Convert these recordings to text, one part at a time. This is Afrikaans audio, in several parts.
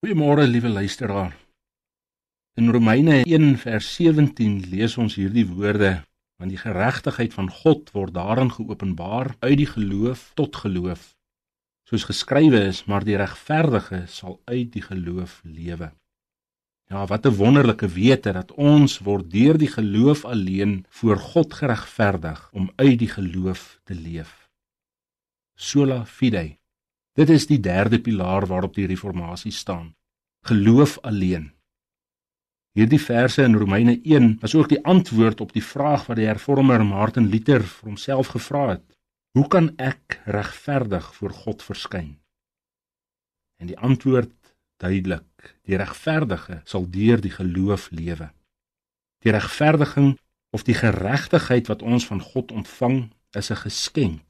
Goeiemôre liewe luisteraar. In Romeine 1 vers 17 lees ons hierdie woorde: "Want die geregtigheid van God word daarin geopenbaar uit die geloof tot geloof." Soos geskrywe is, maar die regverdige sal uit die geloof lewe. Ja, wat 'n wonderlike wete dat ons word deur die geloof alleen voor God geregverdig om uit die geloof te leef. Sola fide. Dit is die derde pilaar waarop die reformatie staan. Geloof alleen. Hierdie verse in Romeine 1 was ook die antwoord op die vraag wat die hervormer Martin Luther vir homself gevra het: Hoe kan ek regverdig voor God verskyn? En die antwoord duidelik: Die regverdige sal deur die geloof lewe. Die regverdiging of die geregtigheid wat ons van God ontvang, is 'n geskenk.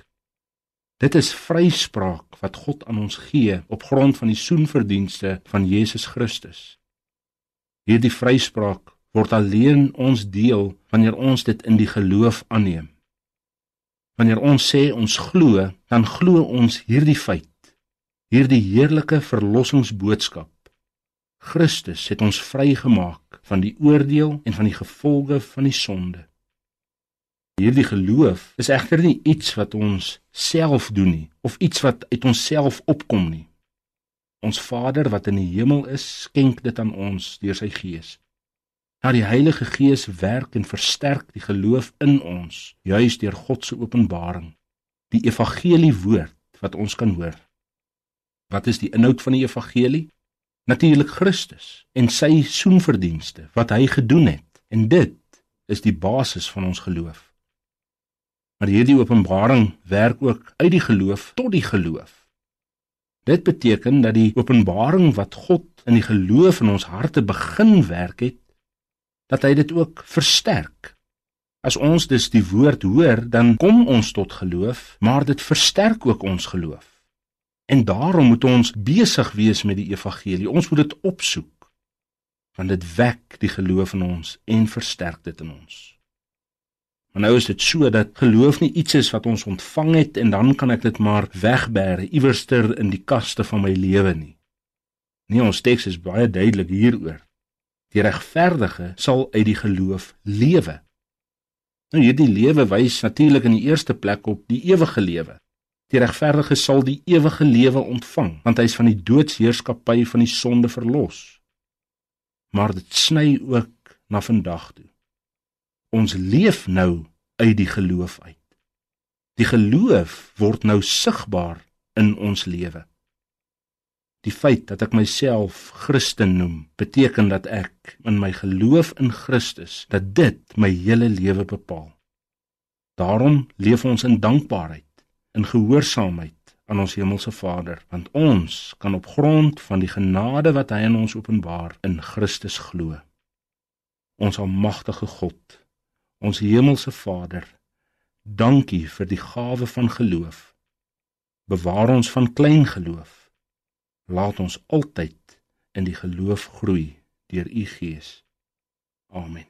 Dit is vryspraak wat God aan ons gee op grond van die soenverdienste van Jesus Christus. Hierdie vryspraak word alleen ons deel wanneer ons dit in die geloof aanneem. Wanneer ons sê ons glo, dan glo ons hierdie feit, hierdie heerlike verlossingsboodskap. Christus het ons vrygemaak van die oordeel en van die gevolge van die sonde. Hierdie geloof is egter nie iets wat ons self doen nie of iets wat uit onsself opkom nie. Ons Vader wat in die hemel is, skenk dit aan ons deur sy Gees. Nou die Heilige Gees werk en versterk die geloof in ons, juis deur God se openbaring, die evangelie woord wat ons kan hoor. Wat is die inhoud van die evangelie? Natuurlik Christus en sy soenverdienste wat hy gedoen het. En dit is die basis van ons geloof. Maar hierdie openbaring werk ook uit die geloof tot die geloof. Dit beteken dat die openbaring wat God in die geloof in ons harte begin werk het, dat hy dit ook versterk. As ons dus die woord hoor, dan kom ons tot geloof, maar dit versterk ook ons geloof. En daarom moet ons besig wees met die evangelie. Ons moet dit opsoek want dit wek die geloof in ons en versterk dit in ons. Maar nou is dit so dat geloof nie iets is wat ons ontvang het en dan kan ek dit maar wegbêre iewerster in die kaste van my lewe nie. Nee, ons teks is baie duidelik hieroor. Die regverdige sal uit die geloof lewe. Nou hierdie lewe wys natuurlik in die eerste plek op die ewige lewe. Die regverdige sal die ewige lewe ontvang want hy is van die doodsheerskappy van die sonde verlos. Maar dit sny ook na vandag toe. Ons leef nou uit die geloof uit. Die geloof word nou sigbaar in ons lewe. Die feit dat ek myself Christen noem, beteken dat ek in my geloof in Christus dat dit my hele lewe bepaal. Daarom leef ons in dankbaarheid, in gehoorsaamheid aan ons hemelse Vader, want ons kan op grond van die genade wat hy aan ons openbaar in Christus glo. Ons almagtige God Ons hemelse Vader, dankie vir die gawe van geloof. Bewaar ons van klein geloof. Laat ons altyd in die geloof groei deur u Gees. Amen.